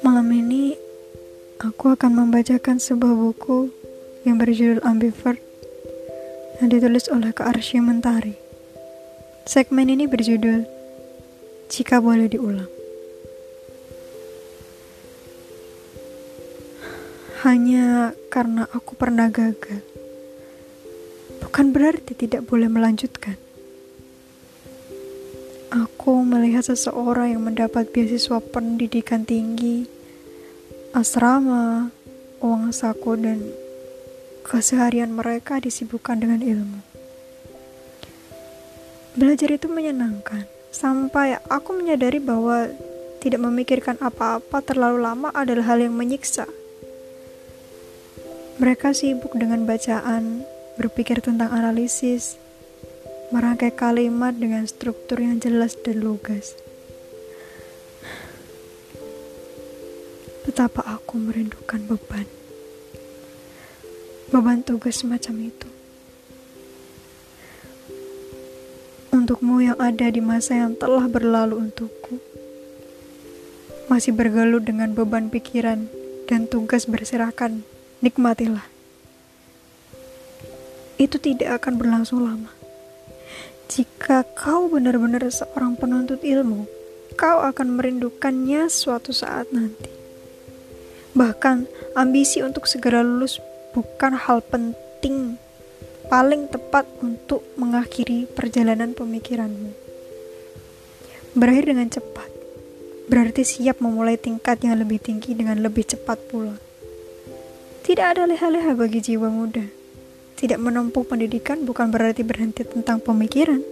Malam ini aku akan membacakan sebuah buku yang berjudul Ambivert yang ditulis oleh Kak Mentari. Segmen ini berjudul Jika Boleh Diulang. Hanya karena aku pernah gagal, bukan berarti tidak boleh melanjutkan. Aku melihat seseorang yang mendapat beasiswa pendidikan tinggi, asrama, uang saku, dan keseharian mereka disibukkan dengan ilmu. Belajar itu menyenangkan, sampai aku menyadari bahwa tidak memikirkan apa-apa terlalu lama adalah hal yang menyiksa. Mereka sibuk dengan bacaan, berpikir tentang analisis, merangkai kalimat dengan struktur yang jelas dan lugas. Betapa aku merindukan beban. Beban tugas semacam itu. Untukmu yang ada di masa yang telah berlalu untukku. Masih bergelut dengan beban pikiran dan tugas berserakan, nikmatilah. Itu tidak akan berlangsung lama. Jika kau benar-benar seorang penuntut ilmu, kau akan merindukannya suatu saat nanti. Bahkan, ambisi untuk segera lulus bukan hal penting paling tepat untuk mengakhiri perjalanan pemikiranmu. Berakhir dengan cepat, berarti siap memulai tingkat yang lebih tinggi dengan lebih cepat pula. Tidak ada leha-leha bagi jiwa muda. Tidak menempuh pendidikan bukan berarti berhenti tentang pemikiran.